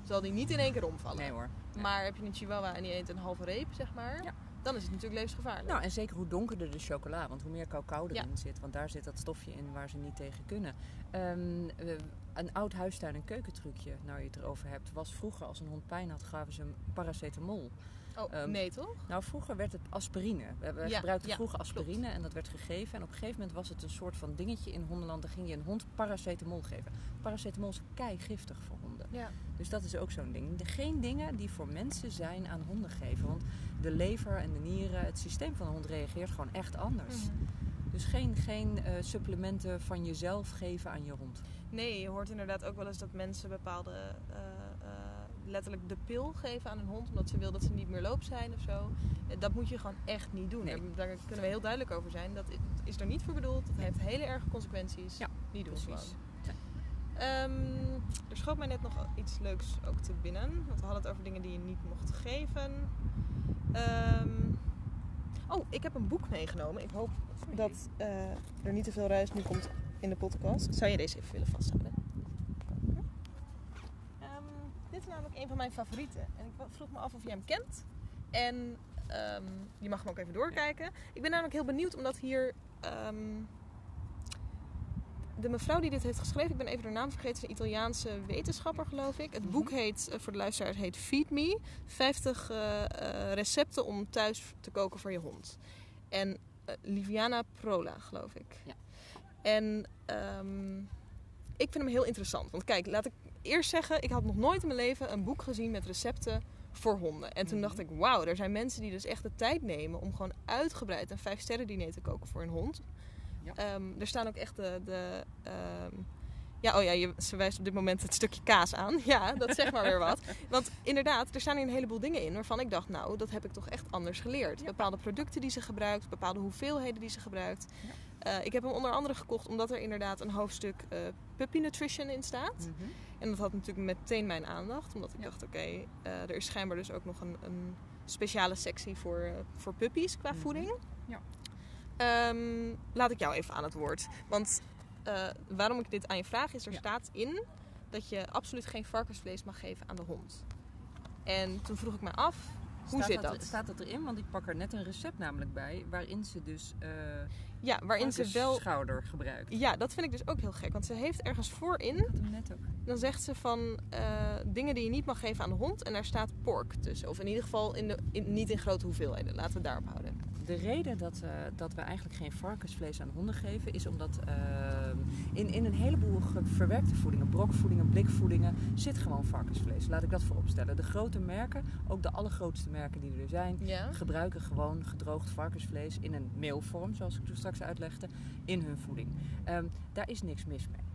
[SPEAKER 1] zal die niet in één keer omvallen.
[SPEAKER 2] Nee hoor. Nee.
[SPEAKER 1] Maar heb je een chihuahua en die eet een halve reep, zeg maar,
[SPEAKER 2] Ja.
[SPEAKER 1] dan is het natuurlijk levensgevaarlijk.
[SPEAKER 2] Nou, en zeker hoe donkerder de chocola, want hoe meer cacao erin
[SPEAKER 1] Ja.
[SPEAKER 2] zit, want daar zit dat stofje in waar ze niet tegen kunnen. Ehm, eh, een oud huistuin- en keukentrucje, nou je het erover hebt, was vroeger als een hond pijn had, gaven ze hem paracetamol.
[SPEAKER 1] oh,
[SPEAKER 2] ehm,
[SPEAKER 1] nee toch?
[SPEAKER 2] Nou, vroeger werd het aspirine. We, we
[SPEAKER 1] Ja,
[SPEAKER 2] gebruikten
[SPEAKER 1] ja,
[SPEAKER 2] vroeger aspirine en dat werd gegeven. En op een gegeven moment was het een soort van dingetje in hondenland. Dan ging je een hond paracetamol geven. Paracetamol is kei giftig voor honden.
[SPEAKER 1] Ja.
[SPEAKER 2] Dus dat is ook zo'n ding. De- Geen dingen die voor mensen zijn aan honden geven. Want de lever en de nieren, het systeem van de hond reageert gewoon echt anders.
[SPEAKER 1] Mhm.
[SPEAKER 2] Dus geen, geen eh, supplementen van jezelf geven aan je hond.
[SPEAKER 1] Nee, je hoort inderdaad ook wel eens dat mensen bepaalde eh, eh, letterlijk de pil geven aan een hond omdat ze wil dat ze niet meer loop zijn of zo. Dat moet je gewoon echt niet doen.
[SPEAKER 2] Nee.
[SPEAKER 1] Daar, daar kunnen we heel duidelijk over zijn. Dat is er niet voor bedoeld. Dat heeft hele erge consequenties.
[SPEAKER 2] Ja,
[SPEAKER 1] niet doen
[SPEAKER 2] precies.
[SPEAKER 1] gewoon. Ehm, er schoot mij net nog iets leuks ook te binnen. Want we hadden het over dingen die je niet mocht geven. Ehm, oh, ik heb een boek meegenomen. Ik hoop dat eh, er niet te veel ruis nu komt in de podcast. Zou je deze even willen vasthouden? Ehm, dit is namelijk een van mijn favorieten. En ik vroeg me af of je hem kent. En je mag hem ook even doorkijken. Ik ben namelijk heel benieuwd omdat hier... de mevrouw die dit heeft geschreven, ik ben even haar naam vergeten, is een Italiaanse wetenschapper geloof ik. Het
[SPEAKER 2] Mhm.
[SPEAKER 1] boek heet, eh, voor de luisteraars, heet Feed Me. 50 eh, eh, recepten om thuis te koken voor je hond. En Liviana Prola, geloof ik.
[SPEAKER 2] Ja.
[SPEAKER 1] En ehm, ik vind hem heel interessant. Want kijk, laat ik eerst zeggen, ik had nog nooit in mijn leven een boek gezien met recepten voor honden. En toen
[SPEAKER 2] Mhm.
[SPEAKER 1] dacht ik, wauw, er zijn mensen die dus echt de tijd nemen om gewoon uitgebreid een vijf sterren diner te koken voor hun hond.
[SPEAKER 2] Ja.
[SPEAKER 1] Ehm, er staan ook echt de. de ehm, ja, oh ja, je, ze wijst op dit moment het stukje kaas aan. Ja, dat zegt maar weer wat. Want inderdaad, er staan hier een heleboel dingen in waarvan ik dacht, nou, dat heb ik toch echt anders geleerd.
[SPEAKER 2] Ja.
[SPEAKER 1] Bepaalde producten die ze gebruikt, bepaalde hoeveelheden die ze gebruikt. Eh, ik heb hem onder andere gekocht omdat er inderdaad een hoofdstuk eh, puppy nutrition in staat.
[SPEAKER 2] Mhm.
[SPEAKER 1] En dat had natuurlijk meteen mijn aandacht. Omdat ik
[SPEAKER 2] Ja.
[SPEAKER 1] dacht, oké, eh, er is schijnbaar dus ook nog een, een speciale sectie voor, voor puppies qua
[SPEAKER 2] Mhm.
[SPEAKER 1] voeding.
[SPEAKER 2] Ja.
[SPEAKER 1] Ehm, laat ik jou even aan het woord. Want eh, waarom ik dit aan je vraag is, er
[SPEAKER 2] Ja.
[SPEAKER 1] staat in dat je absoluut geen varkensvlees mag geven aan de hond. En toen vroeg ik me af, hoe
[SPEAKER 2] Staat
[SPEAKER 1] zit dat?
[SPEAKER 2] Staat dat erin? Want ik pak er net een recept namelijk bij waarin ze dus eh
[SPEAKER 1] Ja, waarin ze wel...
[SPEAKER 2] schouder gebruikt.
[SPEAKER 1] Ja, dat vind ik dus ook heel gek. Want ze heeft ergens voorin
[SPEAKER 2] Ik had hem net ook.
[SPEAKER 1] Dan zegt ze van eh, dingen die je niet mag geven aan de hond. En daar staat pork tussen. Of in ieder geval in de, in, niet in grote hoeveelheden. Laten we het daarop houden.
[SPEAKER 2] De reden dat, eh, dat we eigenlijk geen varkensvlees aan honden geven, is omdat eh, in, in een heleboel verwerkte voedingen, brokvoedingen, blikvoedingen, zit gewoon varkensvlees. Laat ik dat vooropstellen. De grote merken, ook de allergrootste merken die er zijn,
[SPEAKER 1] Ja?
[SPEAKER 2] gebruiken gewoon gedroogd varkensvlees in een meelvorm, zoals ik toen straks uitlegde, in hun voeding. Ehm, daar is niks mis mee.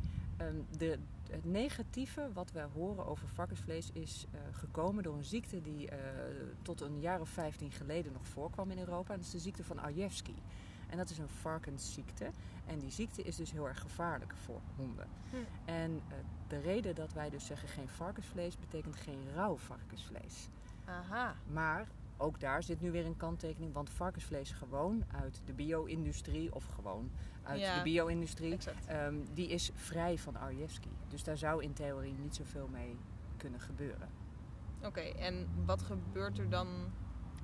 [SPEAKER 2] Ehm, de, het negatieve wat we horen over varkensvlees is eh, gekomen door een ziekte die eh, tot een jaar of 15 geleden nog voorkwam in Europa. En dat is de ziekte van Arjevski. En dat is een varkensziekte. En die ziekte is dus heel erg gevaarlijk voor honden.
[SPEAKER 1] Hm.
[SPEAKER 2] En eh, de reden dat wij dus zeggen geen varkensvlees betekent geen rauw varkensvlees.
[SPEAKER 1] Aha.
[SPEAKER 2] Maar ook daar zit nu weer een kanttekening, want varkensvlees gewoon uit de bio-industrie of gewoon uit
[SPEAKER 1] Ja.
[SPEAKER 2] de bio-industrie, ehm, die is vrij van Arjevski. Dus daar zou in theorie niet zoveel mee kunnen gebeuren.
[SPEAKER 1] Oké, en wat gebeurt er dan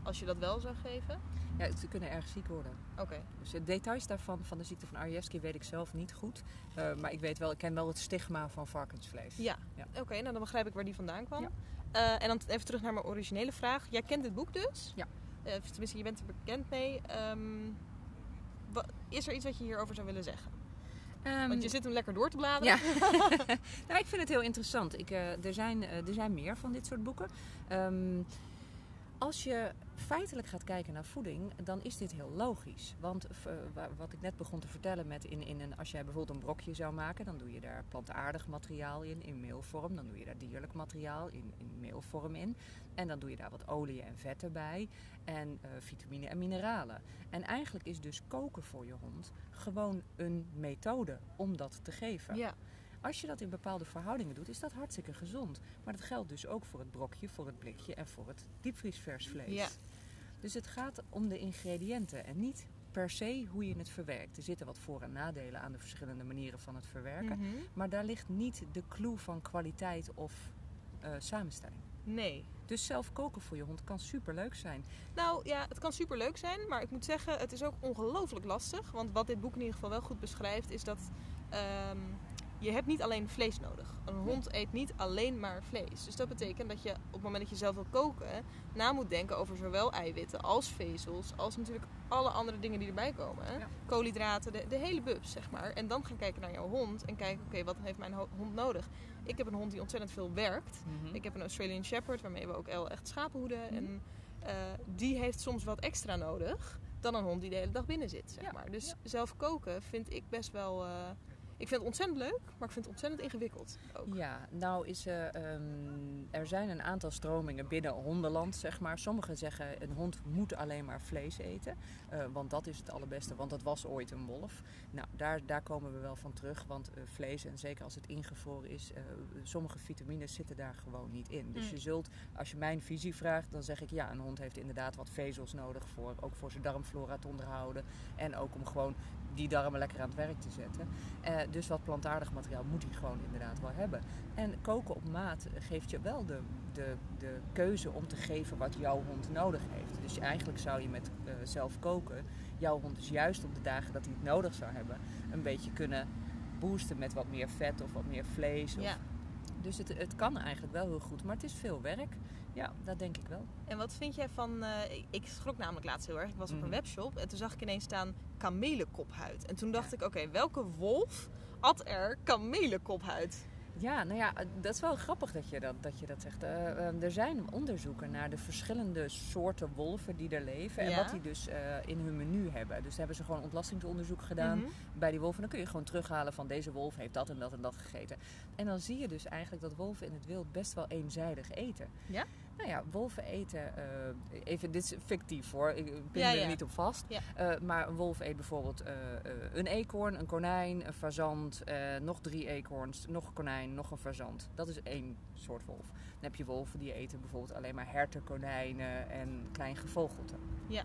[SPEAKER 1] als je dat wel zou geven?
[SPEAKER 2] Ja, ze kunnen erg ziek worden.
[SPEAKER 1] Oké.
[SPEAKER 2] Dus de details daarvan, van de ziekte van Arjewski, weet ik zelf niet goed. Uh, maar ik weet wel, ik ken wel het stigma van varkensvlees.
[SPEAKER 1] Ja,
[SPEAKER 2] Ja.
[SPEAKER 1] oké, nou dan begrijp ik waar die vandaan kwam.
[SPEAKER 2] Ja.
[SPEAKER 1] Eh, en dan even terug naar mijn originele vraag. Jij kent dit boek dus?
[SPEAKER 2] Ja.
[SPEAKER 1] Eh, tenminste, je bent er bekend mee. Ehm, wa- is er iets wat je hierover zou willen zeggen?
[SPEAKER 2] Ehm,
[SPEAKER 1] Want je zit hem lekker door te bladeren.
[SPEAKER 2] Ja, nou, ik vind het heel interessant. Ik, eh, er, zijn, er zijn meer van dit soort boeken. Ehm, als je feitelijk gaat kijken naar voeding, dan is dit heel logisch. Want eh, wa- wat ik net begon te vertellen, met in, in een, als jij bijvoorbeeld een brokje zou maken, dan doe je daar plantaardig materiaal in, in meelvorm. Dan doe je daar dierlijk materiaal in, in meelvorm in. En dan doe je daar wat olie en vetten bij. En eh, vitamine en mineralen. En eigenlijk is dus koken voor je hond gewoon een methode om dat te geven.
[SPEAKER 1] Ja.
[SPEAKER 2] Als je dat in bepaalde verhoudingen doet, is dat hartstikke gezond. Maar dat geldt dus ook voor het brokje, voor het blikje en voor het diepvriesvers vlees.
[SPEAKER 1] Ja.
[SPEAKER 2] Dus het gaat om de ingrediënten en niet per se hoe je het verwerkt. Er zitten wat voor- en nadelen aan de verschillende manieren van het verwerken.
[SPEAKER 1] Mhm.
[SPEAKER 2] Maar daar ligt niet de clue van kwaliteit of eh, samenstelling.
[SPEAKER 1] Nee.
[SPEAKER 2] Dus zelf koken voor je hond kan super leuk zijn.
[SPEAKER 1] Nou ja, het kan super leuk zijn, maar ik moet zeggen, het is ook ongelooflijk lastig. Want wat dit boek in ieder geval wel goed beschrijft, is dat ehm, je hebt niet alleen vlees nodig. Een hond eet niet alleen maar vlees. Dus dat betekent dat je op het moment dat je zelf wil koken, na moet denken over zowel eiwitten als vezels, als natuurlijk alle andere dingen die erbij komen.
[SPEAKER 2] Ja.
[SPEAKER 1] Koolhydraten, de, de hele bubs, zeg maar. En dan gaan kijken naar jouw hond en kijken, oké, wat heeft mijn ho- hond nodig? Ik heb een hond die ontzettend veel werkt. Ik heb een Australian Shepherd waarmee we ook echt schapen hoeden.
[SPEAKER 2] Mhm.
[SPEAKER 1] En eh, die heeft soms wat extra nodig dan een hond die de hele dag binnen zit. Zeg
[SPEAKER 2] Ja,
[SPEAKER 1] maar. Dus
[SPEAKER 2] ja.
[SPEAKER 1] zelf koken vind ik best wel. eh, ik vind het ontzettend leuk, maar ik vind het ontzettend ingewikkeld ook.
[SPEAKER 2] Ja, nou is er, ehm, er zijn een aantal stromingen binnen hondenland, zeg maar. Sommigen zeggen een hond moet alleen maar vlees eten, eh, want dat is het allerbeste, want dat was ooit een wolf. Nou, daar, daar komen we wel van terug, want eh, vlees, en zeker als het ingevroren is, eh, sommige vitamines zitten daar gewoon niet in. Dus
[SPEAKER 1] Mm.
[SPEAKER 2] je zult, als je mijn visie vraagt, dan zeg ik ja, een hond heeft inderdaad wat vezels nodig voor, ook voor zijn darmflora te onderhouden. En ook om gewoon die darmen lekker aan het werk te zetten. Eh, dus wat plantaardig materiaal moet hij gewoon inderdaad wel hebben. En koken op maat geeft je wel de, de, de keuze om te geven wat jouw hond nodig heeft. Dus eigenlijk zou je met eh, zelf koken jouw hond dus juist op de dagen dat hij het nodig zou hebben, een beetje kunnen boosten met wat meer vet of wat meer vlees. Of...
[SPEAKER 1] Ja.
[SPEAKER 2] Dus het, het kan eigenlijk wel heel goed, maar het is veel werk. Ja, dat denk ik wel.
[SPEAKER 1] En wat vind jij van. eh, ik- schrok namelijk laatst heel erg. Ik was op
[SPEAKER 2] Mhm.
[SPEAKER 1] een webshop en toen zag ik ineens staan kamelenkophuid. En toen dacht
[SPEAKER 2] Ja.
[SPEAKER 1] ik, oké, welke wolf at er kamelenkophuid?
[SPEAKER 2] Ja, nou ja, dat is wel grappig dat je dat, dat, je dat zegt. Eh, eh, er zijn onderzoeken naar de verschillende soorten wolven die er leven. En
[SPEAKER 1] Ja.
[SPEAKER 2] wat die dus eh, in hun menu hebben. Dus hebben ze gewoon ontlastingsonderzoek gedaan
[SPEAKER 1] Mhm.
[SPEAKER 2] bij die wolven. Dan kun je gewoon terughalen van deze wolf heeft dat en dat en dat gegeten. En dan zie je dus eigenlijk dat wolven in het wild best wel eenzijdig eten.
[SPEAKER 1] Ja?
[SPEAKER 2] Nou ja, wolven eten, eh, even, dit is fictief hoor, ik pin
[SPEAKER 1] Ja,
[SPEAKER 2] er
[SPEAKER 1] ja.
[SPEAKER 2] niet op vast.
[SPEAKER 1] Ja.
[SPEAKER 2] Eh, maar een wolf eet bijvoorbeeld eh, een eekhoorn, een konijn, een fazant, nog drie eekhoorns, nog een konijn, nog een fazant. Dat is één soort wolf. Dan heb je wolven die eten bijvoorbeeld alleen maar herten, konijnen en klein gevogelte.
[SPEAKER 1] Ja.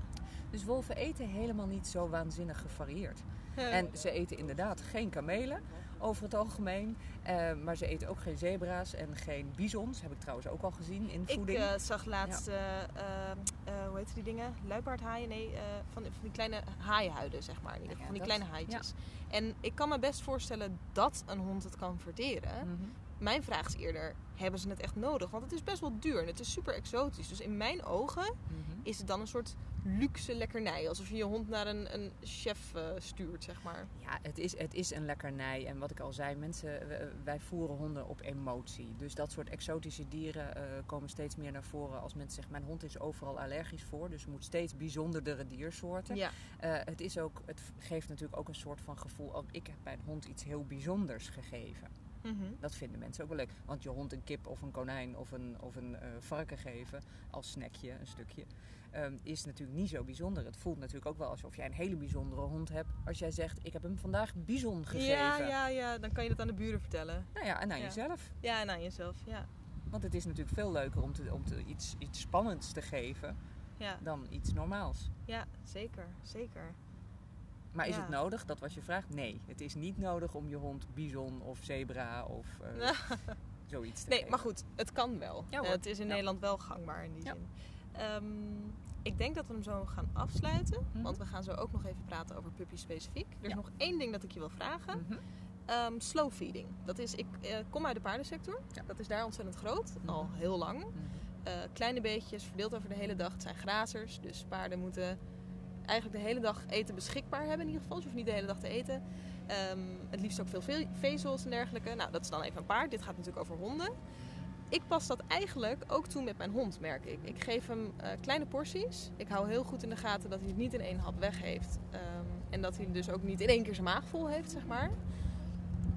[SPEAKER 2] Dus wolven eten helemaal niet zo waanzinnig gevarieerd. En ze eten inderdaad geen kamelen over het algemeen. Eh, maar ze eten ook geen zebra's en geen bizons. Heb ik trouwens ook al gezien in
[SPEAKER 1] Ik
[SPEAKER 2] voeding.
[SPEAKER 1] eh, zag laatst, eh, eh, eh, hoe heet die dingen? Luipaardhaaien? Nee, van, van die kleine haaienhuiden, zeg maar. In ieder
[SPEAKER 2] Ja,
[SPEAKER 1] van die
[SPEAKER 2] dat-
[SPEAKER 1] kleine haaitjes. En ik kan me best voorstellen dat een hond het kan verteren.
[SPEAKER 2] Mhm.
[SPEAKER 1] Mijn vraag is eerder, hebben ze het echt nodig? Want het is best wel duur en het is super exotisch. Dus in mijn ogen
[SPEAKER 2] Mhm.
[SPEAKER 1] is het dan een soort luxe lekkernij. Alsof je je hond naar een, een chef eh, stuurt, zeg maar.
[SPEAKER 2] Ja, het is, het is een lekkernij. En wat ik al zei, mensen, w- wij voeren honden op emotie. Dus dat soort exotische dieren eh, komen steeds meer naar voren als mensen zeggen: Mijn hond is overal allergisch voor. Dus moet steeds bijzonderdere diersoorten.
[SPEAKER 1] Ja,
[SPEAKER 2] Eh, het, is ook, het geeft natuurlijk ook een soort van gevoel: oh, ik heb mijn hond iets heel bijzonders gegeven.
[SPEAKER 1] Mhm.
[SPEAKER 2] Dat vinden mensen ook wel leuk. Want je hond een kip of een konijn of een, of een eh, varken geven als snackje, een stukje, ehm, is natuurlijk niet zo bijzonder. Het voelt natuurlijk ook wel alsof jij een hele bijzondere hond hebt. Als jij zegt, ik heb hem vandaag bison gegeven.
[SPEAKER 1] ja, ja, ja, dan kan je dat aan de buren vertellen.
[SPEAKER 2] Nou ja, en aan
[SPEAKER 1] Ja.
[SPEAKER 2] jezelf.
[SPEAKER 1] Ja, en aan jezelf, ja.
[SPEAKER 2] Want het is natuurlijk veel leuker om, te, om te iets, iets spannends te geven
[SPEAKER 1] Ja,
[SPEAKER 2] dan iets normaals.
[SPEAKER 1] ja zeker, zeker.
[SPEAKER 2] Maar is
[SPEAKER 1] Ja.
[SPEAKER 2] het nodig? Dat was je vraag. Nee, het is niet nodig om je hond bison of zebra of eh, zoiets te
[SPEAKER 1] Nee,
[SPEAKER 2] geven.
[SPEAKER 1] maar goed, het kan wel.
[SPEAKER 2] Ja,
[SPEAKER 1] het is in. Nederland wel gangbaar in die
[SPEAKER 2] Ja.
[SPEAKER 1] zin. Ehm, Ik denk dat we hem zo gaan afsluiten.
[SPEAKER 2] Mhm.
[SPEAKER 1] Want we gaan zo ook nog even praten over puppy specifiek. Er is
[SPEAKER 2] Ja.
[SPEAKER 1] nog één ding dat ik je wil vragen.
[SPEAKER 2] Mhm.
[SPEAKER 1] Ehm, slow feeding. Dat is, ik eh, kom uit de paardensector.
[SPEAKER 2] Ja.
[SPEAKER 1] Dat is daar ontzettend groot.
[SPEAKER 2] Mhm.
[SPEAKER 1] Al heel lang. Eh, kleine beetjes, verdeeld over de hele dag. Het zijn grazers. Dus paarden moeten eigenlijk de hele dag eten beschikbaar hebben in ieder geval. Dus je hoeft niet de hele dag te eten. Ehm, het liefst ook veel ve- vezels en dergelijke. Nou, dat is dan even een paard. Dit gaat natuurlijk over honden. Ik pas dat eigenlijk ook toe met mijn hond, merk ik. Ik geef hem eh, kleine porties. Ik hou heel goed in de gaten dat hij het niet in één hap weg heeft. Ehm, en dat hij dus ook niet in één keer zijn maag vol heeft, zeg maar.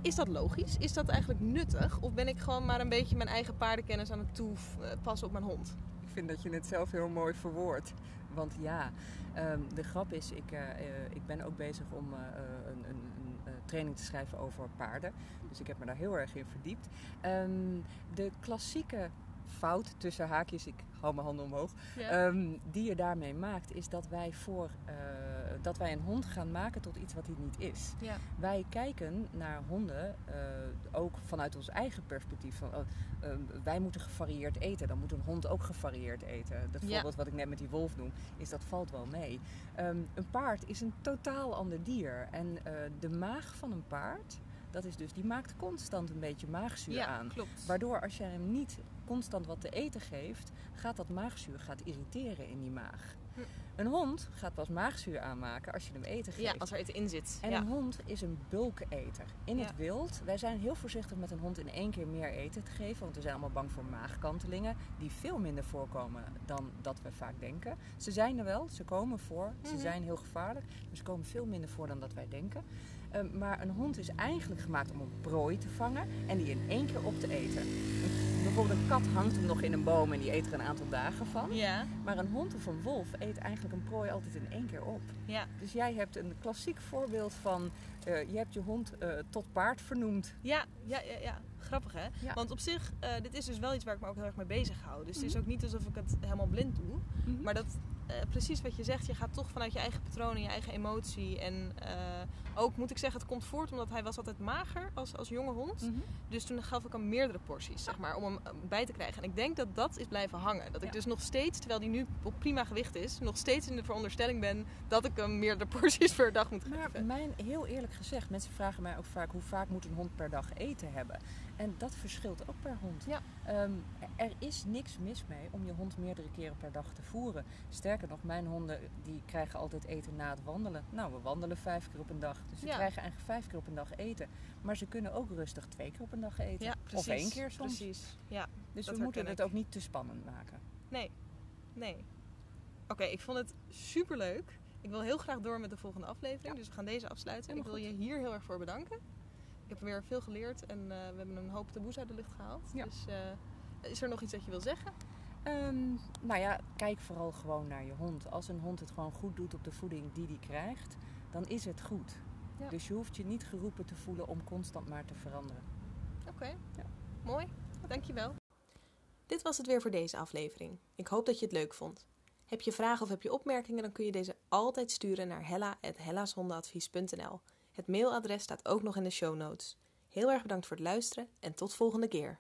[SPEAKER 1] Is dat logisch? Is dat eigenlijk nuttig? Of ben ik gewoon maar een beetje mijn eigen paardenkennis aan het toepassen op mijn hond?
[SPEAKER 2] Ik vind dat je het zelf heel mooi verwoordt. Want ja, ehm, de grap is, ik, eh, eh, ik ben ook bezig om een, een, training te schrijven over paarden. Dus ik heb me daar heel erg in verdiept. Ehm, de klassieke fout tussen haakjes, ik hou mijn handen omhoog, Ehm, die je daarmee maakt, is dat wij, voor, eh, dat wij een hond gaan maken tot iets wat hij niet is.
[SPEAKER 1] ja.
[SPEAKER 2] Wij kijken naar honden eh, ook vanuit ons eigen perspectief. Van, oh, ehm, wij moeten gevarieerd eten, dan moet een hond ook gevarieerd eten. Dat
[SPEAKER 1] Ja.
[SPEAKER 2] voorbeeld wat ik net met die wolf noem, is dat valt wel mee. Ehm, een paard is een totaal ander dier. En eh, de maag van een paard, dat is dus, die maakt constant een beetje maagzuur
[SPEAKER 1] ja,
[SPEAKER 2] aan.
[SPEAKER 1] klopt.
[SPEAKER 2] Waardoor als jij hem niet constant wat te eten geeft, gaat dat maagzuur gaat irriteren in die maag.
[SPEAKER 1] Hm.
[SPEAKER 2] Een hond gaat pas maagzuur aanmaken als je hem eten geeft.
[SPEAKER 1] Ja, als er eten in zit.
[SPEAKER 2] En
[SPEAKER 1] ja.
[SPEAKER 2] een hond is een bulketer. In
[SPEAKER 1] Ja.
[SPEAKER 2] het wild, wij zijn heel voorzichtig met een hond in één keer meer eten te geven. Want we zijn allemaal bang voor maagkantelingen. Die veel minder voorkomen dan dat we vaak denken. Ze zijn er wel, ze komen voor. Ze
[SPEAKER 1] Mhm.
[SPEAKER 2] zijn heel gevaarlijk. Maar ze komen veel minder voor dan dat wij denken. Ehm, maar een hond is eigenlijk gemaakt om een prooi te vangen. En die in één keer op te eten. Een- bijvoorbeeld een kat hangt hem nog in een boom en die eet er een aantal dagen van.
[SPEAKER 1] Ja,
[SPEAKER 2] Maar een hond of een wolf eet eigenlijk een prooi altijd in één keer op.
[SPEAKER 1] ja.
[SPEAKER 2] Dus jij hebt een klassiek voorbeeld van, eh, je hebt je hond eh, tot paard vernoemd.
[SPEAKER 1] Ja, ja, ja, ja. Grappig hè?
[SPEAKER 2] Ja.
[SPEAKER 1] Want op zich, eh, dit is dus wel iets waar ik me ook heel erg mee bezig hou. Dus het is
[SPEAKER 2] Mhm.
[SPEAKER 1] ook niet alsof ik het helemaal blind doe. Maar dat, eh, precies wat je zegt, je gaat toch vanuit je eigen patroon en je eigen emotie. En eh, ook moet ik zeggen, het komt voort omdat hij was altijd mager als, als jonge hond.
[SPEAKER 2] Mhm.
[SPEAKER 1] Dus toen gaf ik hem meerdere porties, zeg maar, om hem eh, bij te krijgen. En ik denk dat dat is blijven hangen. Dat ik
[SPEAKER 2] Ja.
[SPEAKER 1] dus nog steeds, terwijl hij nu op prima gewicht is, nog steeds in de veronderstelling ben dat ik hem meerdere porties per dag moet
[SPEAKER 2] Maar
[SPEAKER 1] geven.
[SPEAKER 2] mijn, heel eerlijk gezegd, mensen vragen mij ook vaak hoe vaak moet een hond per dag eten hebben. En dat verschilt ook per hond.
[SPEAKER 1] Ja.
[SPEAKER 2] Ehm, er is niks mis mee om je hond meerdere keren per dag te voeren. Sterker nog, mijn honden die krijgen altijd eten na het wandelen. Nou, we wandelen vijf keer op een dag. Dus ze
[SPEAKER 1] Ja.
[SPEAKER 2] krijgen eigenlijk vijf keer op een dag eten. Maar ze kunnen ook rustig twee keer op een dag eten.
[SPEAKER 1] Ja,
[SPEAKER 2] of
[SPEAKER 1] precies.
[SPEAKER 2] één keer soms.
[SPEAKER 1] Precies, ja.
[SPEAKER 2] Dus we moeten het ook niet te spannend maken.
[SPEAKER 1] Nee, nee. Oké, ik vond het super leuk. Ik wil heel graag door met de volgende aflevering,
[SPEAKER 2] Ja.
[SPEAKER 1] dus we gaan deze afsluiten. Ik wil je hier heel erg voor bedanken. Ik heb weer veel geleerd en eh, we hebben een hoop taboes uit de lucht gehaald.
[SPEAKER 2] Ja.
[SPEAKER 1] Dus eh, is er nog iets dat je wil zeggen?
[SPEAKER 2] Ehm, nou ja, kijk vooral gewoon naar je hond. Als een hond het gewoon goed doet op de voeding die hij krijgt, dan is het goed.
[SPEAKER 1] Ja.
[SPEAKER 2] Dus je hoeft je niet geroepen te voelen om constant maar te veranderen.
[SPEAKER 1] Oké,
[SPEAKER 2] Ja.
[SPEAKER 1] mooi. Dankjewel. Dit was het weer voor deze aflevering. Ik hoop dat je het leuk vond. Heb je vragen of heb je opmerkingen, dan kun je deze altijd sturen naar hella.hellashondenadvies.nl. Het mailadres staat ook nog in de show notes. Heel erg bedankt voor het luisteren en tot volgende keer.